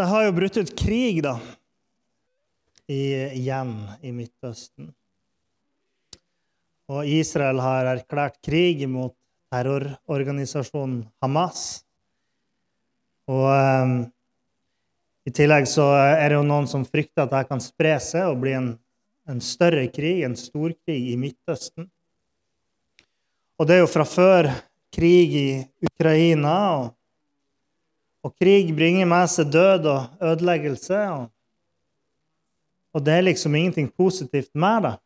Det har jo brutt ut krig, da, igjen i Midtøsten. Og Israel har erklært krig mot terrororganisasjonen Hamas. Og um, i tillegg så er det jo noen som frykter at dette kan spre seg og bli en, en større krig, en storkrig i Midtøsten. Og det er jo fra før krig i Ukraina. og og krig bringer med seg død og ødeleggelse. Og, og det er liksom ingenting positivt med det.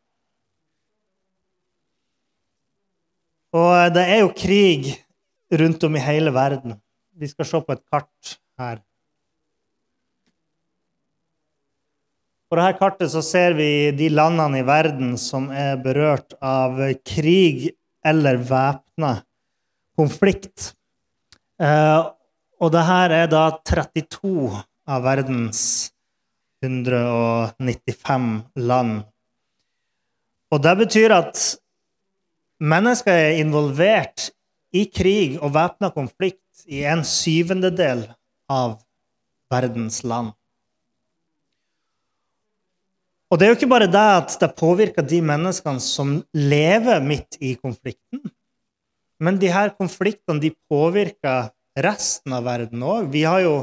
Og det er jo krig rundt om i hele verden. Vi skal se på et kart her. På dette kartet så ser vi de landene i verden som er berørt av krig eller væpna konflikt. Og det her er da 32 av verdens 195 land. Og det betyr at mennesker er involvert i krig og væpna konflikt i en syvendedel av verdens land. Og det er jo ikke bare det at det påvirker de menneskene som lever midt i konflikten, men de her konfliktene de påvirker resten av verden òg. Vi har jo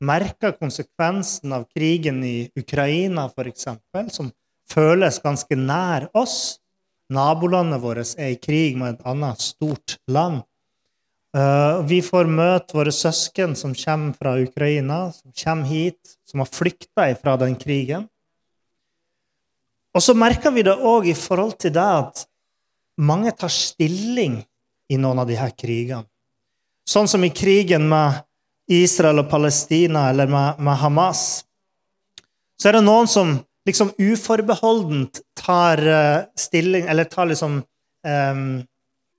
merka konsekvensen av krigen i Ukraina, f.eks., som føles ganske nær oss. Nabolandet vårt er i krig med et annet stort land. Uh, vi får møte våre søsken som kommer fra Ukraina, som kommer hit, som har flykta fra den krigen. Og så merker vi det òg i forhold til det at mange tar stilling i noen av her krigene. Sånn som i krigen med Israel og Palestina eller med, med Hamas. Så er det noen som liksom uforbeholdent tar uh, stilling Eller tar liksom um,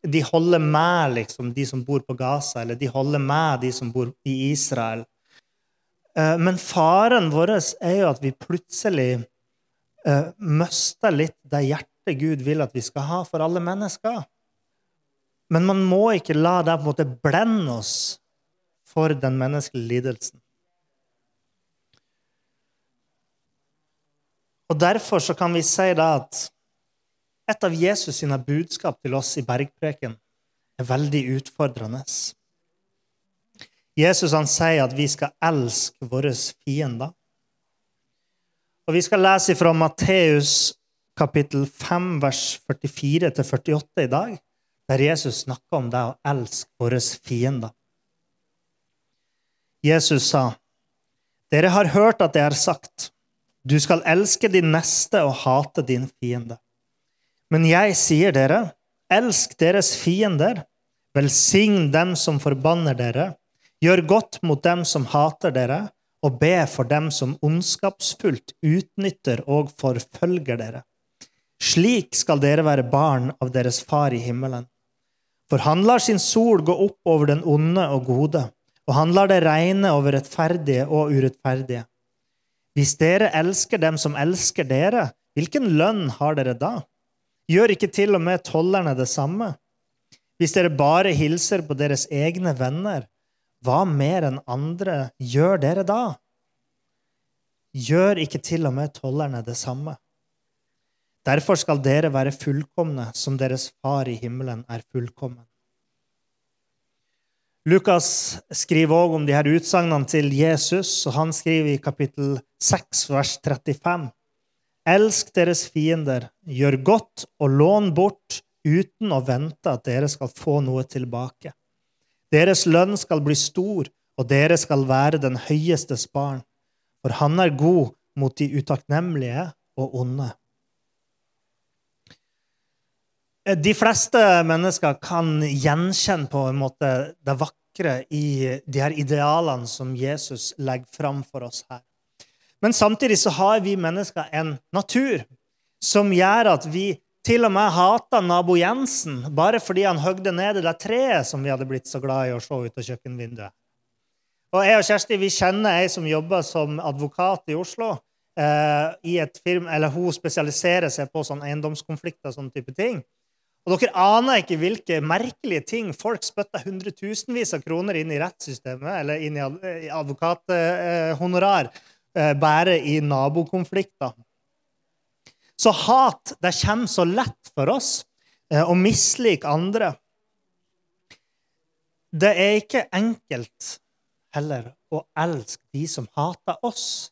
De holder med liksom, de som bor på Gaza, eller de holder med de som bor i Israel. Uh, men faren vår er jo at vi plutselig uh, mister litt det hjertet Gud vil at vi skal ha for alle mennesker. Men man må ikke la det på en måte blende oss for den menneskelige lidelsen. Og Derfor så kan vi si da at et av Jesus sine budskap til oss i bergpreken er veldig utfordrende. Jesus han sier at vi skal elske våre fiender. Og Vi skal lese fra Matteus kapittel 5, vers 44-48 i dag der Jesus snakker om det å elske våre fiender. Jesus sa, 'Dere har hørt at det er sagt:" 'Du skal elske din neste og hate din fiende.' Men jeg sier dere, elsk deres fiender, velsign dem som forbanner dere, gjør godt mot dem som hater dere, og be for dem som ondskapsfullt utnytter og forfølger dere. Slik skal dere være barn av deres far i himmelen. For han lar sin sol gå opp over den onde og gode, og han lar det regne over rettferdige og urettferdige. Hvis dere elsker dem som elsker dere, hvilken lønn har dere da? Gjør ikke til og med tollerne det samme? Hvis dere bare hilser på deres egne venner, hva mer enn andre gjør dere da? Gjør ikke til og med tollerne det samme? Derfor skal dere være fullkomne som deres far i himmelen er fullkommen. Lukas skriver også om de her utsagnene til Jesus, og han skriver i kapittel 6, vers 35. Elsk deres fiender, gjør godt og lån bort uten å vente at dere skal få noe tilbake. Deres lønn skal bli stor, og dere skal være den høyestes barn, for han er god mot de utakknemlige og onde. De fleste mennesker kan gjenkjenne på en måte det vakre i de her idealene som Jesus legger fram for oss her. Men samtidig så har vi mennesker en natur som gjør at vi til og med hater nabo Jensen bare fordi han høgde ned det treet som vi hadde blitt så glad i å se ut av kjøkkenvinduet. Og Jeg og Kjersti vi kjenner ei som jobber som advokat i Oslo. Eh, i et firma, eller Hun spesialiserer seg på sånn eiendomskonflikter og sånne type ting. Og Dere aner ikke hvilke merkelige ting folk spytter hundretusenvis av kroner inn i rettssystemet eller inn i advokathonorar eh, bare i nabokonflikter. Så hat det kommer så lett for oss eh, å mislike andre. Det er ikke enkelt heller å elske de som hater oss.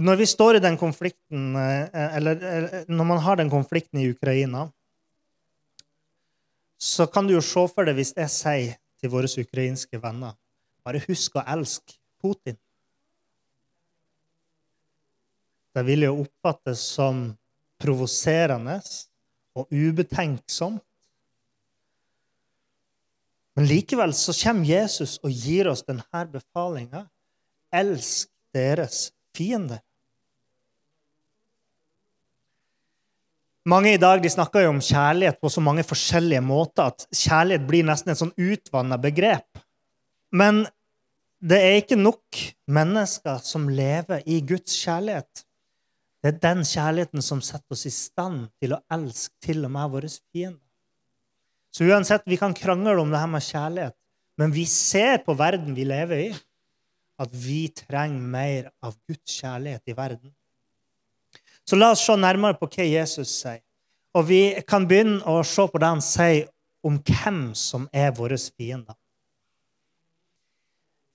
Når vi står i den konflikten, eh, eller eh, når man har den konflikten i Ukraina, så kan du jo se for deg hvis jeg sier til våre ukrainske venner bare husk å elske Putin. Det vil jo oppfattes som provoserende og ubetenksomt. Men likevel så kommer Jesus og gir oss denne befalinga. Elsk deres fiender. Mange i dag de snakker jo om kjærlighet på så mange forskjellige måter at kjærlighet blir nesten et sånn utvanna begrep. Men det er ikke nok mennesker som lever i Guds kjærlighet. Det er den kjærligheten som setter oss i stand til å elske til og med våre fiender. Så uansett, vi kan krangle om det her med kjærlighet, men vi ser på verden vi lever i, at vi trenger mer av Guds kjærlighet i verden. Så la oss se nærmere på hva Jesus sier. Og vi kan begynne å se på det han sier om hvem som er våre fiender.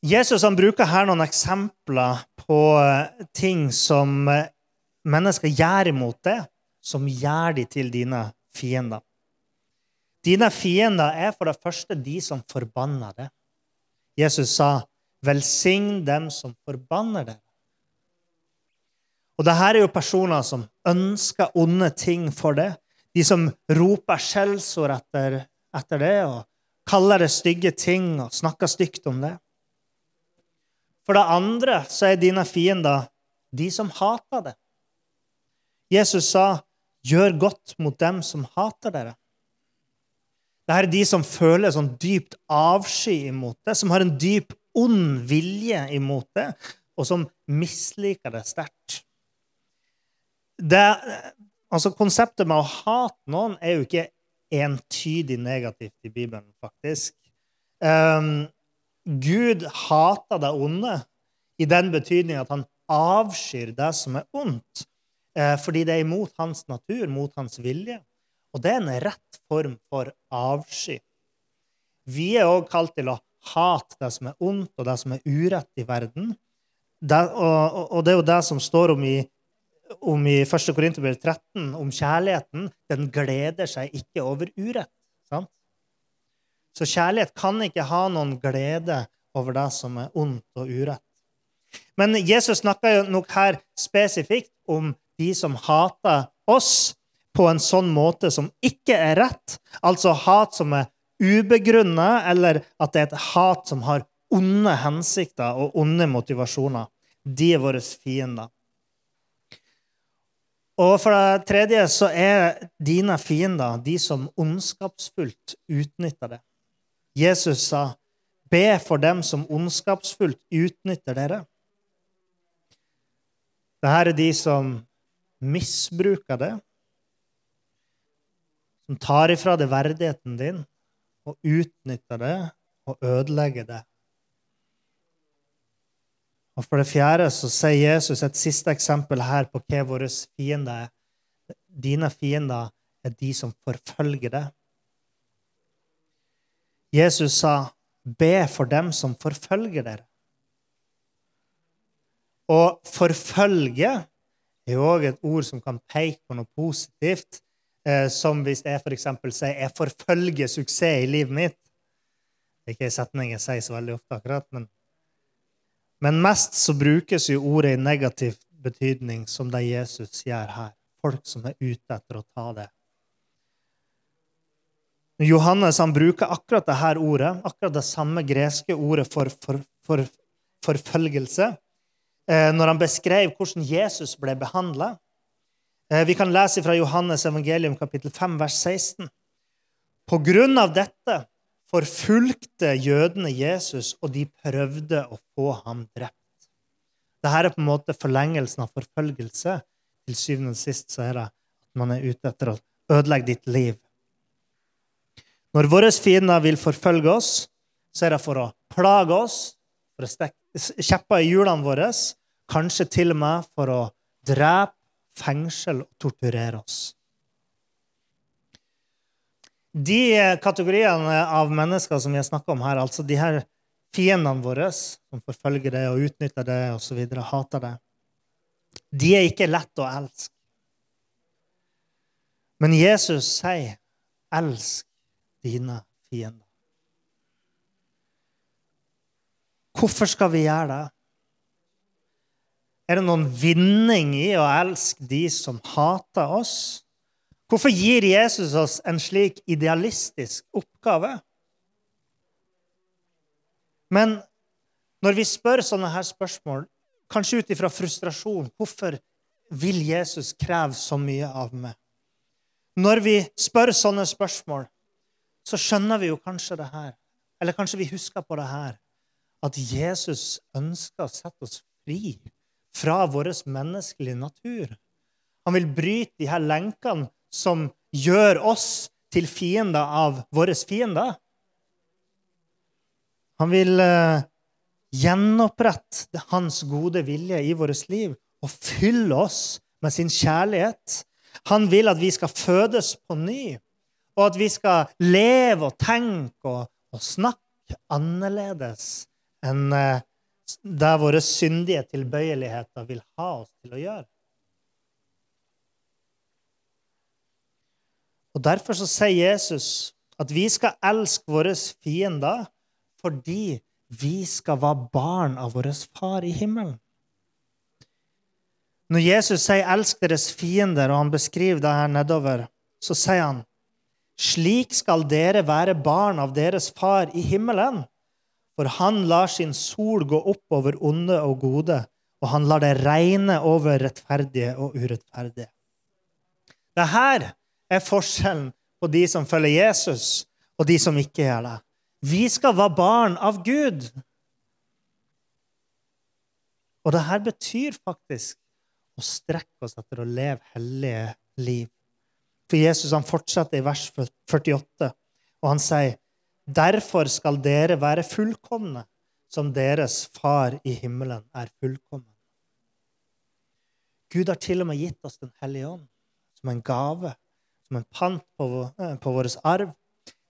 Jesus han bruker her noen eksempler på eh, ting som eh, mennesker gjør imot det, som gjør de til dine fiender. Dine fiender er for det første de som forbanner det. Jesus sa, 'Velsign dem som forbanner deg'. Og det her er jo personer som ønsker onde ting for det. De som roper skjellsord etter, etter det og kaller det stygge ting og snakker stygt om det. For det andre så er dine fiender de som hater det. Jesus sa, 'Gjør godt mot dem som hater dere'. Dette er de som føler sånn dypt avsky imot det, som har en dyp ond vilje imot det, og som misliker det sterkt det, altså Konseptet med å hate noen er jo ikke entydig negativt i Bibelen, faktisk. Um, Gud hater det onde i den betydning at han avskyr det som er ondt, uh, fordi det er imot hans natur, mot hans vilje. Og det er en rett form for avsky. Vi er òg kalt til å hate det som er ondt, og det som er urett i verden. Det, og, og, det er jo det som står om i om i 1. Korinterbrev 13, om kjærligheten, den gleder seg ikke over urett. Sant? Så kjærlighet kan ikke ha noen glede over det som er ondt og urett. Men Jesus snakker jo nok her spesifikt om de som hater oss på en sånn måte som ikke er rett, altså hat som er ubegrunna, eller at det er et hat som har onde hensikter og onde motivasjoner. De er våre fiender. Og for det tredje så er dine fiender de som ondskapsfullt utnytter det. Jesus sa, 'Be for dem som ondskapsfullt utnytter dere'. Dette er de som misbruker det, som tar ifra deg verdigheten din og utnytter det og ødelegger det. Og For det fjerde så sier Jesus et siste eksempel her på hva våre fiender er. Dine fiender er de som forfølger deg. Jesus sa, 'Be for dem som forfølger dere'. Og 'forfølge' er òg et ord som kan peke på noe positivt. Eh, som hvis jeg f.eks. sier 'jeg forfølger suksess i livet mitt'. Det er ikke en setning jeg sier så veldig ofte, akkurat, men men mest så brukes jo ordet i negativ betydning, som det Jesus gjør her. folk som er ute etter å ta det. Johannes han bruker akkurat dette ordet, akkurat det samme greske ordet for, for, for forfølgelse, eh, når han beskrev hvordan Jesus ble behandla. Eh, vi kan lese fra Johannes evangelium kapittel 5, vers 16. På grunn av dette forfulgte jødene Jesus, og de prøvde å få ham drept. Dette er på en måte forlengelsen av forfølgelse. Til syvende og sist så er det at man er ute etter å ødelegge ditt liv. Når våre fiender vil forfølge oss, så er det for å plage oss, for å stikke kjepper i hjulene våre, kanskje til og med for å drepe, fengsel og torturere oss. De kategoriene av mennesker som vi har snakka om her, altså de her fiendene våre som forfølger det og utnytter det osv., hater det, de er ikke lett å elske. Men Jesus sier, 'Elsk dine fiender. Hvorfor skal vi gjøre det? Er det noen vinning i å elske de som hater oss? Hvorfor gir Jesus oss en slik idealistisk oppgave? Men når vi spør sånne her spørsmål, kanskje ut ifra frustrasjon Hvorfor vil Jesus kreve så mye av meg? Når vi spør sånne spørsmål, så skjønner vi jo kanskje det her, eller kanskje vi husker på det her, at Jesus ønsker å sette oss fri fra vår menneskelige natur. Han vil bryte de her lenkene som gjør oss til fiender av våre fiender. Han vil uh, gjenopprette hans gode vilje i vårt liv og fylle oss med sin kjærlighet. Han vil at vi skal fødes på ny og at vi skal leve og tenke og, og snakke annerledes enn eh, det våre syndige tilbøyeligheter vil ha oss til å gjøre. Og Derfor så sier Jesus at vi skal elske våre fiender fordi vi skal være barn av vår far i himmelen. Når Jesus sier 'elsk deres fiender', og han beskriver det her nedover, så sier han slik skal dere være barn av deres far i himmelen. For han lar sin sol gå opp over onde og gode, og han lar det regne over rettferdige og urettferdige. Dette er forskjellen på de som følger Jesus, og de som ikke gjør det. Vi skal være barn av Gud. Og det her betyr faktisk å strekke oss etter å leve hellige liv. For Jesus han fortsetter i vers 48, og han sier, 'Derfor skal dere være fullkomne, som deres far i himmelen er fullkommen.' Gud har til og med gitt oss Den hellige ånd som en gave, som en pant på, eh, vår arv,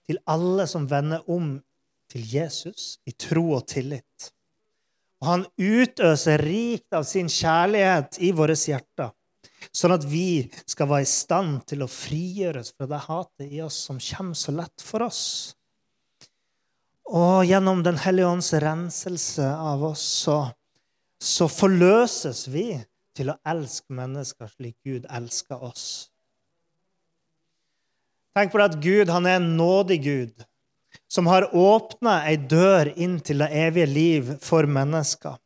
til alle som vender om til Jesus i tro og tillit. Og han utøser rikt av sin kjærlighet i våre hjerter sånn at vi skal være i stand til å frigjøres fra det hatet i oss som kommer så lett for oss. Og gjennom Den hellige ånds renselse av oss så, så forløses vi til å elske mennesker slik Gud elsker oss. Tenk på det at Gud han er en nådig Gud som har åpna ei dør inn til det evige liv for mennesker.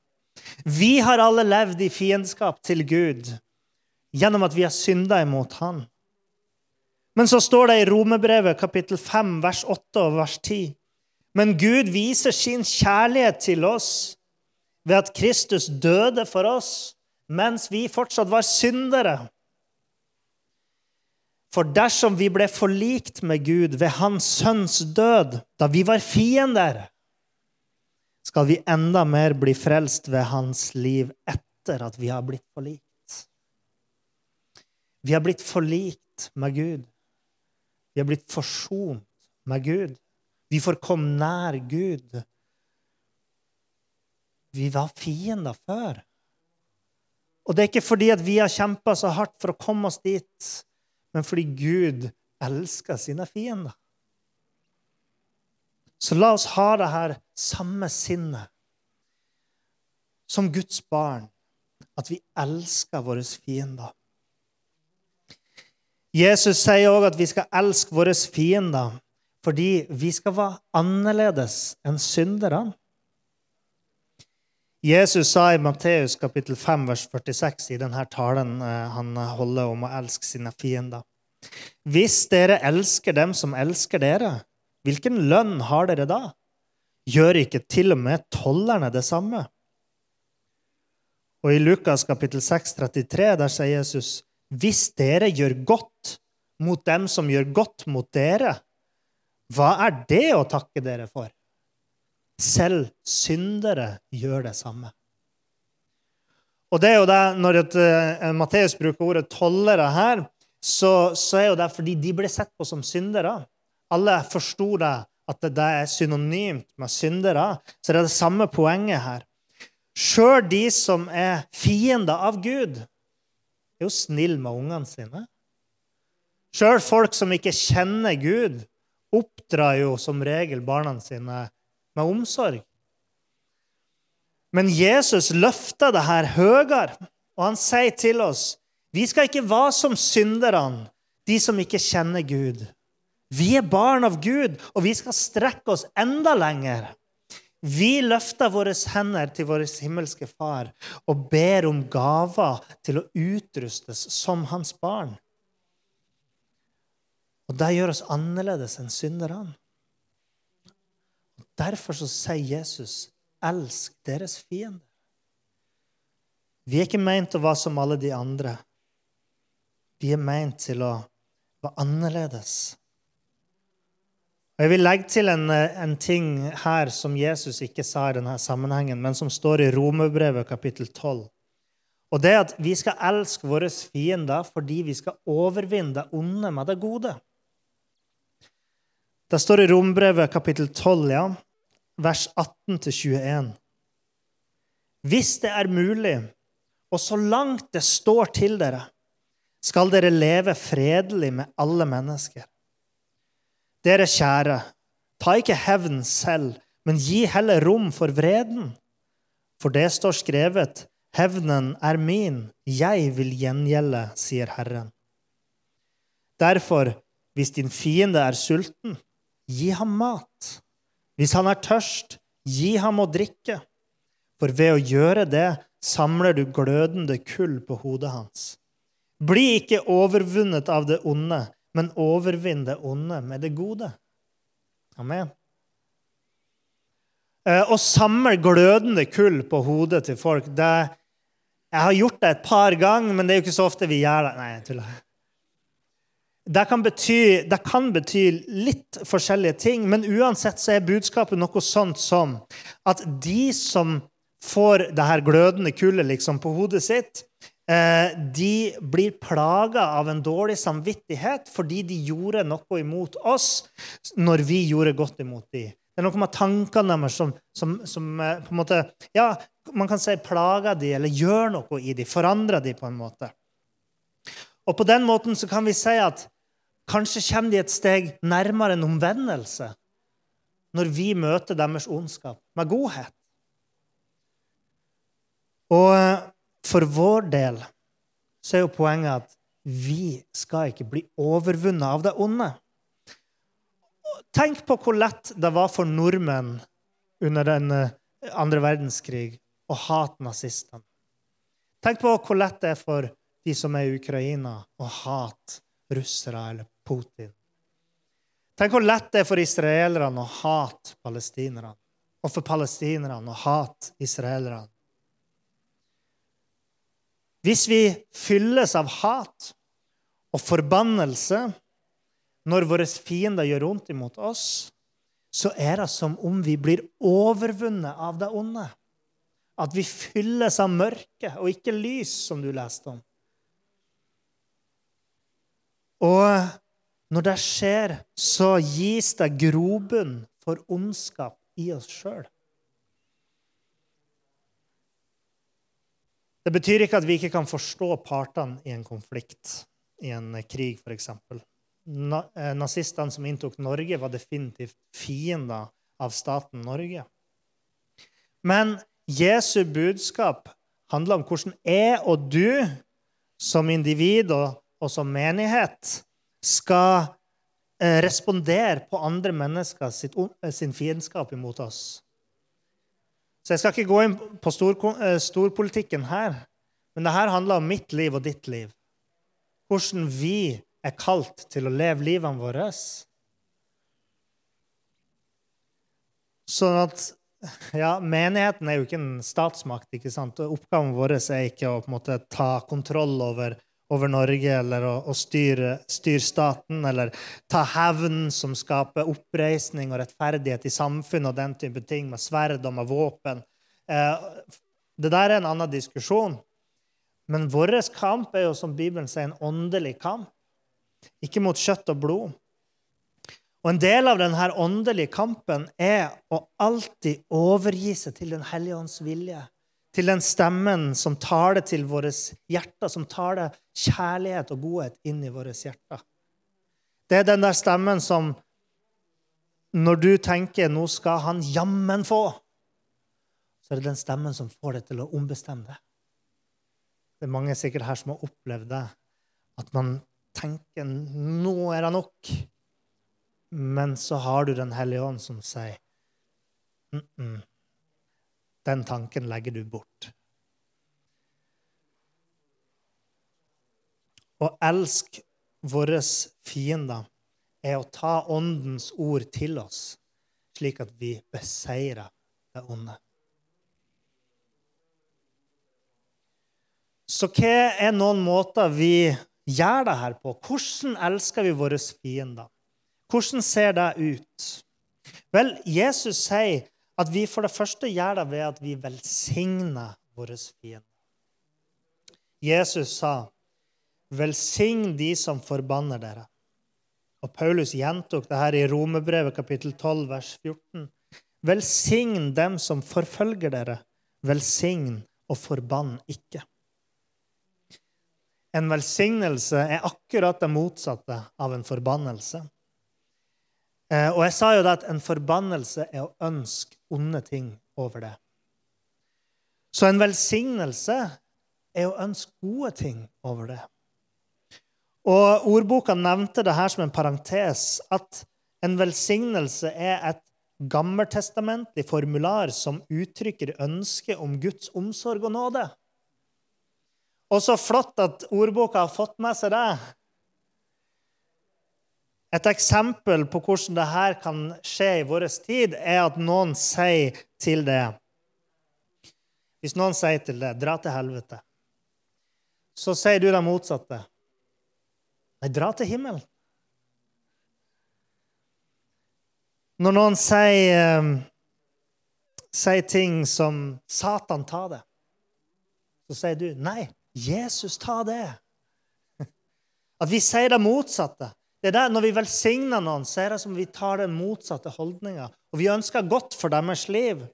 Vi har alle levd i fiendskap til Gud gjennom at vi har synda imot Han. Men så står det i Romebrevet kapittel 5, vers 8 og vers 10. Men Gud viser sin kjærlighet til oss ved at Kristus døde for oss mens vi fortsatt var syndere. For dersom vi ble forlikt med Gud ved Hans Sønns død, da vi var fiender, skal vi enda mer bli frelst ved Hans liv etter at vi har blitt forlikt. Vi har blitt forlikt med Gud. Vi har blitt forsont med Gud. Vi får komme nær Gud. Vi var fiender før. Og det er ikke fordi at vi har kjempa så hardt for å komme oss dit, men fordi Gud elsker sine fiender. Så la oss ha det her samme sinnet som Guds barn, at vi elsker våre fiender. Jesus sier òg at vi skal elske våre fiender fordi vi skal være annerledes enn synderne. Jesus sa i Matteus kapittel 5, vers 46 i denne talen eh, han holder om å elske sine fiender. Hvis dere elsker dem som elsker dere, hvilken lønn har dere da? Gjør ikke til og med tollerne det samme? Og i Lukas kapittel 6, 33, der sier Jesus hvis dere gjør godt mot dem som gjør godt mot dere, hva er det å takke dere for? Selv syndere gjør det samme. Og det er jo det, Når uh, Matteus bruker ordet tollere her, så, så, er jo det fordi de ble sett på som syndere. Alle forsto det, at det er synonymt med syndere. Så det er det samme poenget her. Sjøl de som er fiender av Gud, er jo snille med ungene sine. Sjøl folk som ikke kjenner Gud, oppdrar jo som regel barna sine med omsorg. Men Jesus løfter det her høyere, og han sier til oss vi skal ikke være som synderne, de som ikke kjenner Gud. Vi er barn av Gud, og vi skal strekke oss enda lenger. Vi løfter våre hender til vår himmelske Far og ber om gaver til å utrustes som hans barn. Og det gjør oss annerledes enn synderne. Derfor så sier Jesus, 'Elsk deres fiende'. Vi er ikke meint å være som alle de andre. Vi er meint til å være annerledes. Og Jeg vil legge til en, en, ting her som Jesus ikke sa i denne sammenhengen, men som står i Romerbrevet kapittel 12. Og det er at vi skal elske våre fiender fordi vi skal overvinne det onde med det gode. Det står i Rombrevet kapittel 12, ja, vers 18-21. Hvis det er mulig, og så langt det står til dere, skal dere leve fredelig med alle mennesker. Dere kjære, ta ikke hevn selv, men gi heller rom for vreden. For det står skrevet, hevnen er min, jeg vil gjengjelde, sier Herren. Derfor, hvis din fiende er sulten, gi ham mat. Hvis han er tørst, gi ham å drikke. For ved å gjøre det samler du glødende kull på hodet hans. Bli ikke overvunnet av det onde, men overvinn det onde med det gode. Amen. Eh, å samle glødende kull på hodet til folk det, Jeg har gjort det et par ganger, men det er jo ikke så ofte vi gjør det. Nei, jeg tuller. Det kan, bety, det kan bety litt forskjellige ting, men uansett så er budskapet noe sånt som at de som får det her glødende kullet liksom på hodet sitt, Eh, de blir plaga av en dårlig samvittighet fordi de gjorde noe imot oss når vi gjorde godt imot dem. Det er noe med tankene deres som, som, som, eh, på en måte Ja, man kan si plager de, eller gjør noe i de, forandrer de på en måte. Og på den måten så kan vi si at kanskje kommer de et steg nærmere en omvendelse når vi møter deres ondskap med godhet. Og eh, for vår del så er jo poenget at vi skal ikke bli overvunnet av det onde. Tenk på hvor lett det var for nordmenn under den eh, andre verdenskrig å hate nazistene. Tenk på hvor lett det er for de som er i Ukraina, å hate russere eller Putin. Tenk hvor lett det er for israelerne å hate palestinerne, og for palestinerne å hate israelerne. Hvis vi fylles av hat og forbannelse når våre fiender gjør vondt imot oss, så er det som om vi blir overvunnet av det onde. At vi fylles av mørke og ikke lys, som du leste om. Og når det skjer, så gis det grobunn for ondskap i oss sjøl. Det betyr ikke at vi ikke kan forstå partene i en konflikt, i en krig f.eks. Eh, nazistene som inntok Norge, var definitivt fiender av staten Norge. Men Jesu budskap handler om hvordan jeg og du som individ og, og som menighet skal eh, respondere på andre mennesker sitt, eh, sin fiendskap imot oss. Så jeg skal ikke gå inn på stor, eh, storpolitikken her, men det her handler om mitt liv og ditt liv. Hvordan vi er kalt til å leve livene våre. Sånn at ja, Menigheten er jo ikke en statsmakt. ikke sant? Oppgaven vår er ikke å på en måte ta kontroll over, over Norge eller å, å styre, styre, staten eller ta hevn som skaper oppreisning og rettferdighet i samfunnet og den type ting, med sverd og med våpen. Eh, det der er en annen diskusjon. Men vår kamp er jo, som Bibelen sier, en åndelig kamp. Ikke mot kjøtt og blod. Og En del av denne åndelige kampen er å alltid overgi seg til Den hellige ånds vilje. Til den stemmen som taler til våre hjerter, som taler kjærlighet og godhet inn i våre hjerter. Det er den der stemmen som Når du tenker 'nå skal han jammen få', så er det den stemmen som får deg til å ombestemme deg. Det er mange sikkert her som har opplevd det. At man tenker 'nå er det nok'. Men så har du Den hellige ånd som sier mm -mm. Den tanken legger du bort. Å elske våre fiender er å ta Åndens ord til oss, slik at vi beseirer det onde. Så hva er noen måter vi gjør det her på? Hvordan elsker vi våre fiender? Hvordan ser det ut? Vel, Jesus sier at vi for det første gjør det ved at vi velsigner våre fiender. Jesus sa, 'Velsign de som forbanner dere'. Og Paulus gjentok det her i Romebrevet kapittel 12, vers 14. Velsign dem som forfølger dere. Velsign og forbann ikke. En velsignelse er akkurat det motsatte av en forbannelse. Eh, og jeg sa jo da at en forbannelse er å ønske onde ting over det. Så en velsignelse er å ønske gode ting over det. Og Ordboka nevnte det her som en parentes, at en velsignelse er et gammeltestamentlig formular som uttrykker ønske om Guds omsorg og nåde. Og så flott at ordboka har fått med seg det. Et eksempel på hvordan dette kan skje i vår tid, er at noen sier til det Hvis noen sier til det 'dra til helvete', så sier du det motsatte. Nei, dra til himmelen. Når noen sier, um, sier ting som 'Satan, ta det', så sier du 'Nei, Jesus, ta det'. At vi sier det motsatte. Det er der, Når vi velsigner noen, så er det som vi tar den motsatte holdninga. Og vi ønsker godt for deres liv.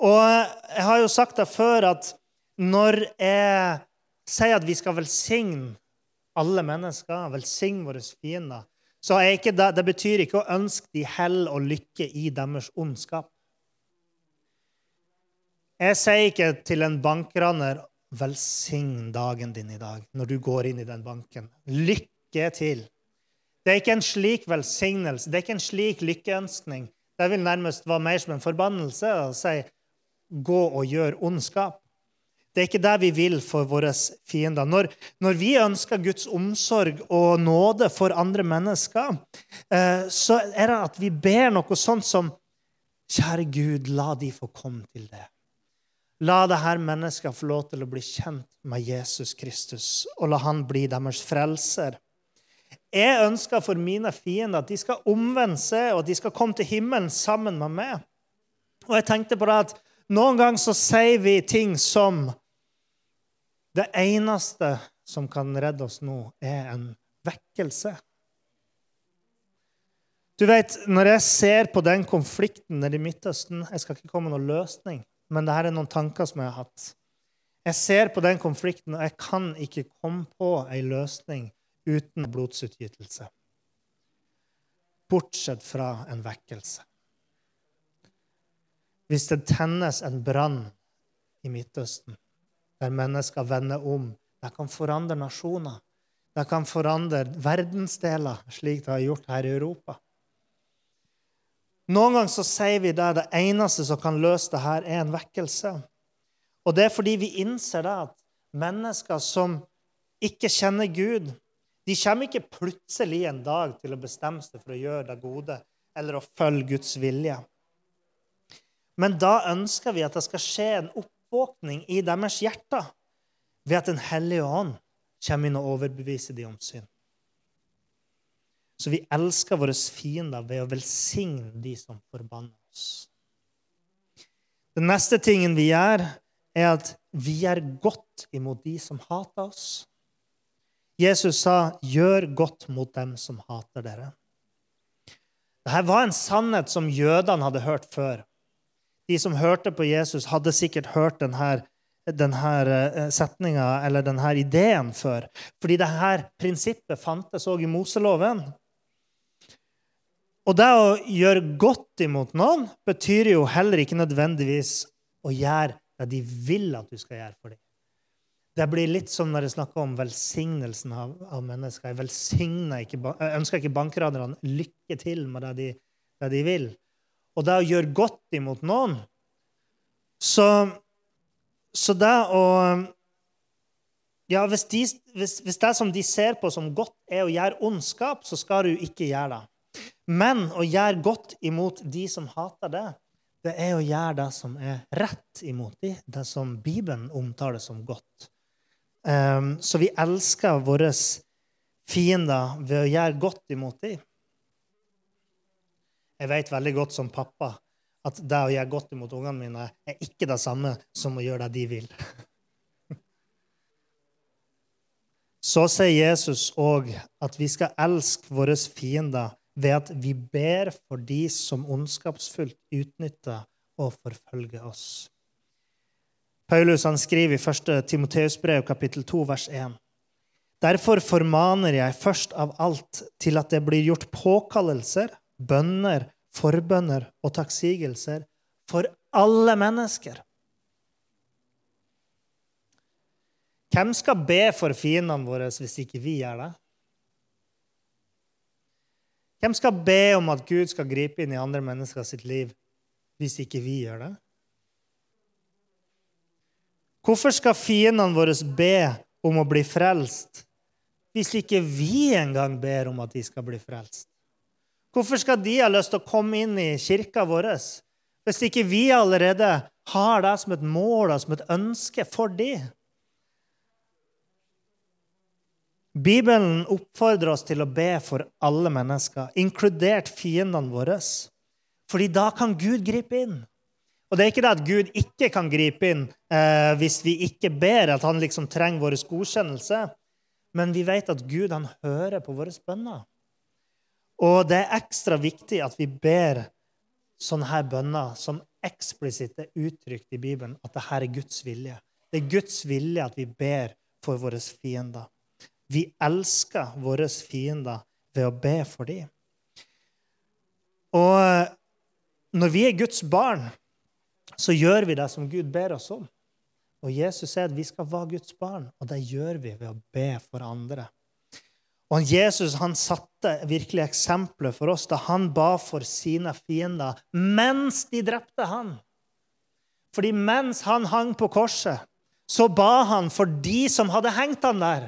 Og jeg har jo sagt det før at når jeg sier at vi skal velsigne alle mennesker, velsigne våre fiender, så er ikke det, det betyr ikke å ønske de hell og lykke i deres ondskap. Jeg sier ikke til en bankraner 'velsign dagen din i dag' når du går inn i den banken. Lykke til. Det er ikke en slik velsignelse, det er ikke en slik lykkeønskning. Det vil nærmest være mer som en forbannelse å si 'gå og gjør ondskap'. Det er ikke det vi vil for våre fiender. Når, når vi ønsker Guds omsorg og nåde for andre mennesker, eh, så er det at vi ber noe sånt som Kjære Gud, la de få komme til det. La dette mennesket få lov til å bli kjent med Jesus Kristus, og la han bli deres frelser. Jeg ønsker for mine fiender at de skal omvende seg, og at de skal komme til himmelen sammen med meg. Og jeg tenkte på det at noen ganger så sier vi ting som Det eneste som kan redde oss nå, er en vekkelse. Du vet, Når jeg ser på den konflikten nede i Midtøsten Jeg skal ikke komme med noen løsning, men dette er noen tanker som jeg har hatt. Jeg ser på den konflikten, og jeg kan ikke komme på ei løsning uten blodsutgytelse. Bortsett fra en vekkelse. Hvis det tennes en brann i Midtøsten, der mennesker vender om, det kan forandre nasjoner. Det kan forandre verdensdeler, slik det har gjort her i Europa. Noen ganger så sier vi at det eneste som kan løse det her, er en vekkelse. Og det er fordi vi innser det at mennesker som ikke kjenner Gud, de kommer ikke plutselig en dag til å bestemme seg for å gjøre det gode eller å følge Guds vilje. Men da ønsker vi at det skal skje en oppvåkning i deres hjerter ved at Den hellige ånd kommer inn og overbeviser dem om synd. Så vi elsker våre fiender ved å velsigne de som forbanner oss. Den neste tingen vi gjør, er at vi gjør godt imot de som hater oss. Jesus sa, 'Gjør godt mot dem som hater dere'. Dette var en sannhet som jødene hadde hørt før. De som hørte på Jesus, hadde sikkert hørt denne, denne eh, setninga eller denne ideen før. Fordi dette prinsippet fantes òg i Moseloven. Og det å gjøre godt imot noen betyr jo heller ikke nødvendigvis å gjøre det de vil at du skal gjøre for dem. Det blir litt som når jeg snakker om velsignelsen av, av mennesker. Jeg, ikke, jeg ønsker ikke bankraderne lykke til med det de, det de, vil. Og det å gjøre godt imot noen Så, så det å ja, hvis, de, hvis, hvis det som de ser på som godt, er å gjøre ondskap, så skal du ikke gjøre det. Men å gjøre godt imot de som hater det, det er å gjøre det som er rett imot de, det som Bibelen omtaler som godt. Um, så vi elsker våre fiender ved å gjøre godt imot dem. Jeg vet veldig godt som pappa at det å gjøre godt imot ungene mine er ikke det samme som å gjøre det de vil. Så sier Jesus òg at vi skal elske våre fiender ved at vi ber for de som ondskapsfullt utnytter og forfølger oss. Paulus han skriver i 1. Timoteus brev, kapittel 2, vers 1. Derfor formaner jeg først av alt til at det blir gjort påkallelser, bønner, forbønner og takksigelser for alle mennesker. Hvem skal be for fiendene våre hvis ikke vi gjør det? Hvem skal be om at Gud skal gripe inn i andre mennesker sitt liv hvis ikke vi gjør det? Hvorfor skal fiendene våre be om å bli frelst hvis ikke vi engang ber om at de skal bli frelst? Hvorfor skal de ha lyst til å komme inn i kirka vår hvis ikke vi allerede har det som et mål og som et ønske for dem? Bibelen oppfordrer oss til å be for alle mennesker, inkludert fiendene våre. Fordi da kan Gud gripe inn. Og det er ikke det at Gud ikke kan gripe inn eh, hvis vi ikke ber, at han liksom trenger vår godkjennelse. Men vi vet at Gud han hører på våre bønner. Og det er ekstra viktig at vi ber sånne her bønner som eksplisitt er uttrykt i Bibelen, at dette er Guds vilje. Det er Guds vilje at vi ber for våre fiender. Vi elsker våre fiender ved å be for dem. Og eh, når vi er Guds barn, så gjør vi det som Gud ber oss om. Og Jesus sier at vi skal være Guds barn, og det gjør vi ved å be for andre. Og Jesus han satte virkelig eksempler for oss da han ba for sine fiender mens de drepte han. Fordi mens han hang på korset, så ba han for de som hadde hengt han der.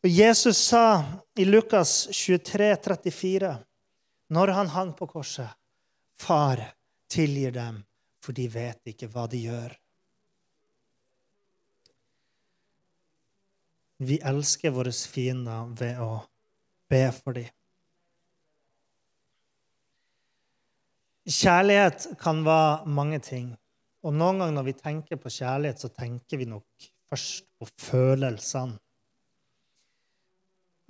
Og Jesus sa i Lukas 23, 34, når han hang på korset, Far, tilgir dem, for de vet ikke hva de gjør. Vi elsker våre fiender ved å be for dem. Kjærlighet kan være mange ting. Og noen ganger når vi tenker på kjærlighet, så tenker vi nok først på følelsene.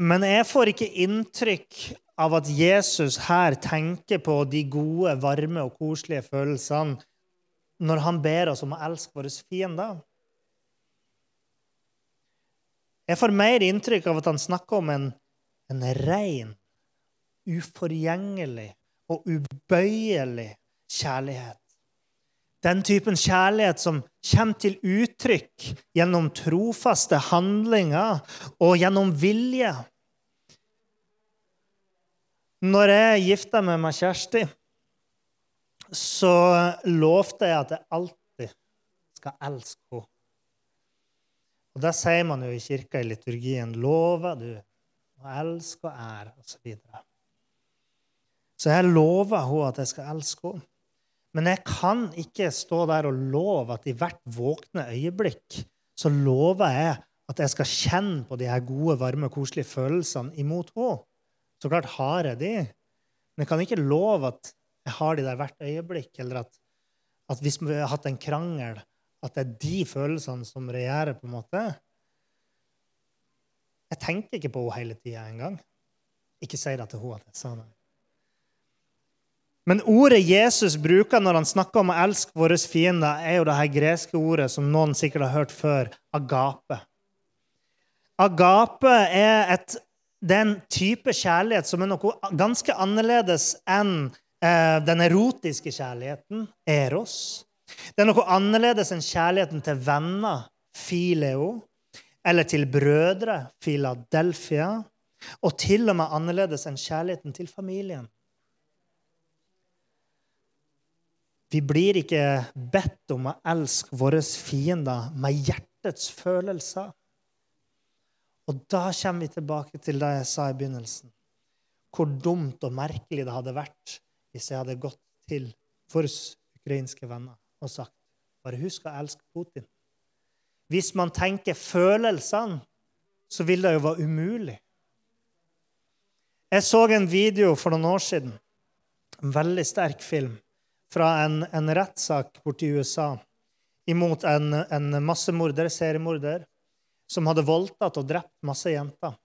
Men jeg får ikke inntrykk av at Jesus her tenker på de gode, varme og koselige følelsene når han ber oss om å elske våre fiender. Jeg får mer inntrykk av at han snakker om en, en ren, uforgjengelig og ubøyelig kjærlighet. Den typen kjærlighet som kommer til uttrykk gjennom trofaste handlinger og gjennom vilje. Når jeg gifta meg med Kjersti, så lovte jeg at jeg alltid skal elske henne. Og Det sier man jo i kirka i liturgien. Lover du å elske og ære, osv. Så, så jeg lover henne at jeg skal elske henne. Men jeg kan ikke stå der og love at i hvert våkne øyeblikk så lover jeg at jeg skal kjenne på de her gode, varme, koselige følelsene imot henne. Så klart har jeg de, men jeg kan ikke love at jeg har de der hvert øyeblikk, eller at, at hvis vi har hatt en krangel, at det er de følelsene som regjerer, på en måte. Jeg tenker ikke på henne hele tida engang. Ikke si det til henne at jeg sa det. Men ordet Jesus bruker når han snakker om å elske våre fiender, er jo det her greske ordet som noen sikkert har hørt før agape. Agape er, et, det er en type kjærlighet som er noe ganske annerledes enn eh, den erotiske kjærligheten, eros. Det er noe annerledes enn kjærligheten til venner, fileo, eller til brødre, Philadelphia, og til og med annerledes enn kjærligheten til familien. Vi blir ikke bedt om å elske våre fiender med hjertets følelser. Og da kommer vi tilbake til det jeg sa i begynnelsen. Hvor dumt og merkelig det hadde vært hvis jeg hadde gått til våre ukrainske venner og sagt bare husk å elske Putin. Hvis man tenker følelsene, så vil det jo være umulig. Jeg så en video for noen år siden, en veldig sterk film fra en, en rettssak borti USA imot en, en massemorder, seriemorder, som hadde voldtatt og drept masse jenter.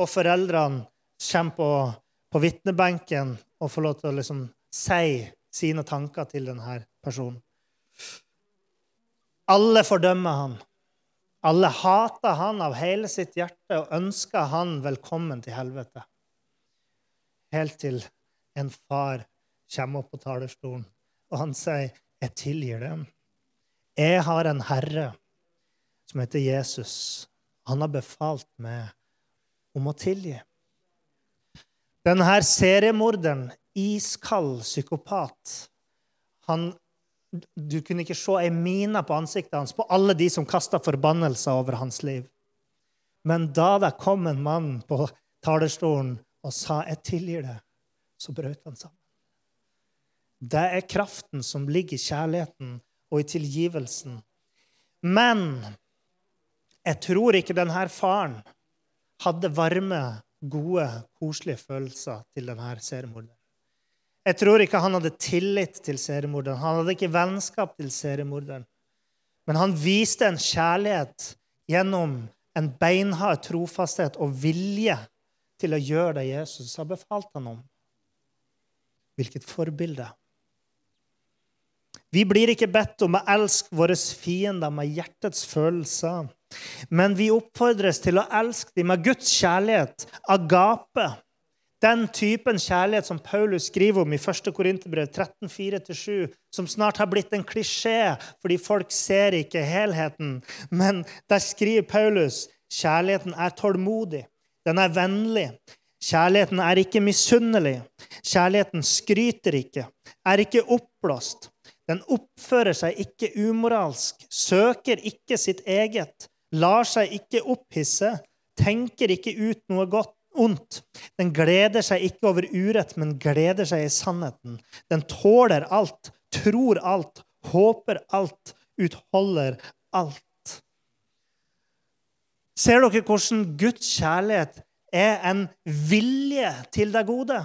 Og foreldrene kommer på, på vitnebenken og får lov til å liksom si sine tanker til denne personen. Alle fordømmer han. Alle hater han av hele sitt hjerte og ønsker han velkommen til helvete. Helt til en far kommer opp på talerstolen og han sier, 'Jeg tilgir dem'. Jeg har en herre som heter Jesus. Han har befalt meg om å tilgi. Denne seriemorderen, iskald psykopat han, Du kunne ikke se ei mine på ansiktet hans på alle de som kasta forbannelser over hans liv. Men da det kom en mann på talerstolen og sa 'Jeg tilgir det', så brøt han sammen. Det er kraften som ligger i kjærligheten og i tilgivelsen. Men jeg tror ikke denne faren hadde varme, gode, koselige følelser til denne seriemorderen. Jeg tror ikke han hadde tillit til seriemorderen. Han hadde ikke vennskap til seriemorderen. Men han viste en kjærlighet gjennom en beinhard trofasthet og vilje til å gjøre det Jesus har befalt ham om. Hvilket forbilde. Vi blir ikke bedt om å elske våre fiender med hjertets følelser. Men vi oppfordres til å elske dem med Guds kjærlighet, agape. Den typen kjærlighet som Paulus skriver om i 1. Korinterbrev 13,4-7, som snart har blitt en klisjé fordi folk ser ikke helheten. Men der skriver Paulus kjærligheten er tålmodig, den er vennlig. Kjærligheten er ikke misunnelig. Kjærligheten skryter ikke, er ikke oppblåst. Den oppfører seg ikke umoralsk, søker ikke sitt eget, lar seg ikke opphisse, tenker ikke ut noe godt, ondt. Den gleder seg ikke over urett, men gleder seg i sannheten. Den tåler alt, tror alt, håper alt, utholder alt. Ser dere hvordan Guds kjærlighet er en vilje til det gode?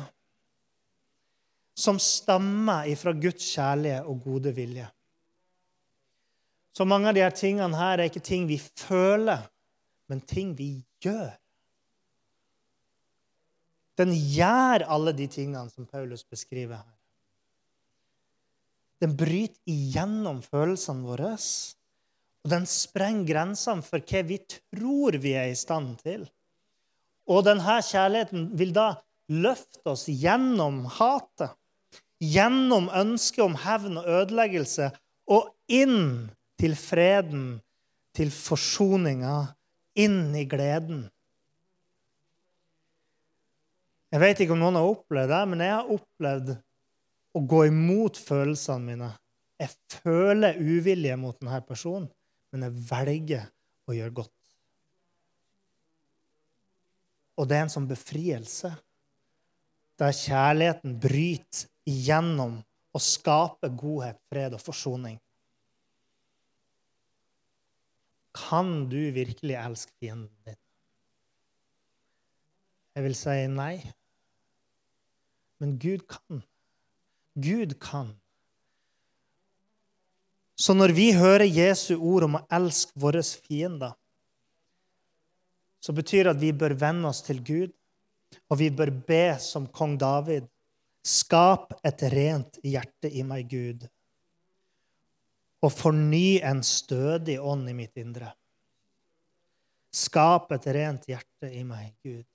Som stammer ifra Guds kjærlige og gode vilje. Så mange av de her tingene her er ikke ting vi føler, men ting vi gjør. Den gjør alle de tingene som Paulus beskriver her. Den bryter igjennom følelsene våre. Og den sprenger grensene for hva vi tror vi er i stand til. Og denne kjærligheten vil da løfte oss gjennom hatet gjennom ønsket om hevn og ødeleggelse og inn til freden, til forsoninga, inn i gleden. Jeg vet ikke om noen har opplevd det, men jeg har opplevd å gå imot følelsene mine. Jeg føler uvilje mot denne personen, men jeg velger å gjøre godt. Og det er en sånn befrielse, der kjærligheten bryter igjennom og skaper godhet, fred og forsoning. Kan du virkelig elske fienden din? Jeg vil si nei. Men Gud kan. Gud kan. Så når vi hører Jesu ord om å elske våre fiender, så betyr det at vi bør vende oss til Gud, og vi bør be som kong David. Skap et rent hjerte i meg, Gud, og forny en stødig ånd i mitt indre. Skap et rent hjerte i meg, Gud.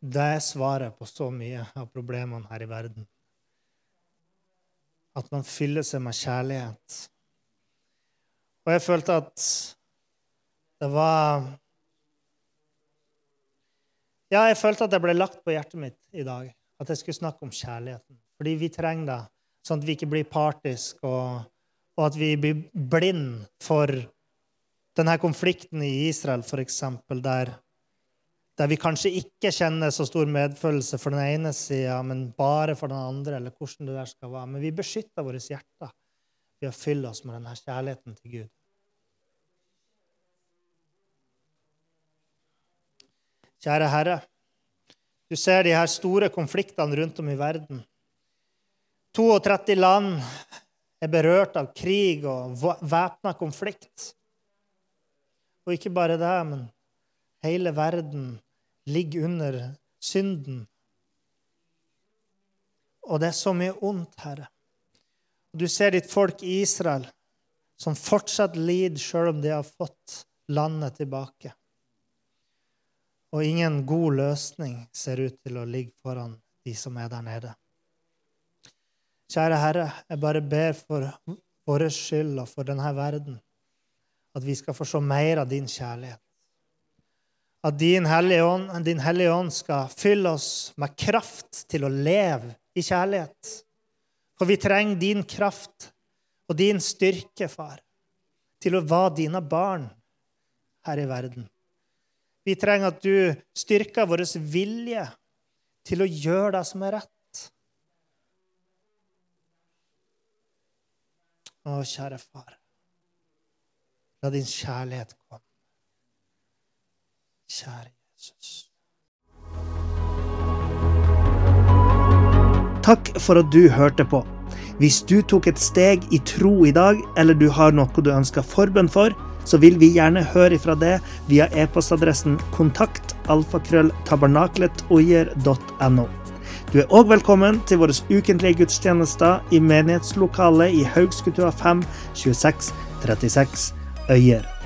Det er svaret på så mye av problemene her i verden. At man fyller seg med kjærlighet. Og jeg følte at det var Ja, jeg følte at det ble lagt på hjertet mitt i dag at jeg skulle snakke om kjærligheten. Fordi vi trenger det, sånn at vi ikke blir partiske, og, og at vi blir blind for denne konflikten i Israel, f.eks., der der vi kanskje ikke kjenner så stor medfølelse for den ene sida, men bare for den andre, eller hvordan det der skal være. Men vi beskytter våre hjerter ved å fylle oss med denne kjærligheten til Gud. Kjære Herre, du ser de her store konfliktene rundt om i verden. 32 land er berørt av krig og væpna konflikt. Og ikke bare det, men hele verden ligger under synden. Og det er så mye ondt, Herre. Du ser ditt folk i Israel, som fortsatt lider sjøl om de har fått landet tilbake. Og ingen god løsning ser ut til å ligge foran de som er der nede. Kjære Herre, jeg bare ber for vår skyld og for denne verden at vi skal få se mer av din kjærlighet at din Hellige Ånd, din Hellige Ånd skal fylle oss med kraft til å leve i kjærlighet. For vi trenger din kraft og din styrke, far, til å være dine barn her i verden. Vi trenger at du styrker vår vilje til å gjøre det som er rett. Å, kjære far, la din kjærlighet komme. Kjære Jesus. Takk for at du hørte på. Hvis du tok et steg i tro i dag, eller du har noe du ønsker forbønn for, så vil vi gjerne høre ifra det via e-postadressen kontakt alfakrølltabernaklet.oier.no. Du er òg velkommen til våre ukentlige gudstjenester i menighetslokalet i Haugskutua 5 26 36 Øyer.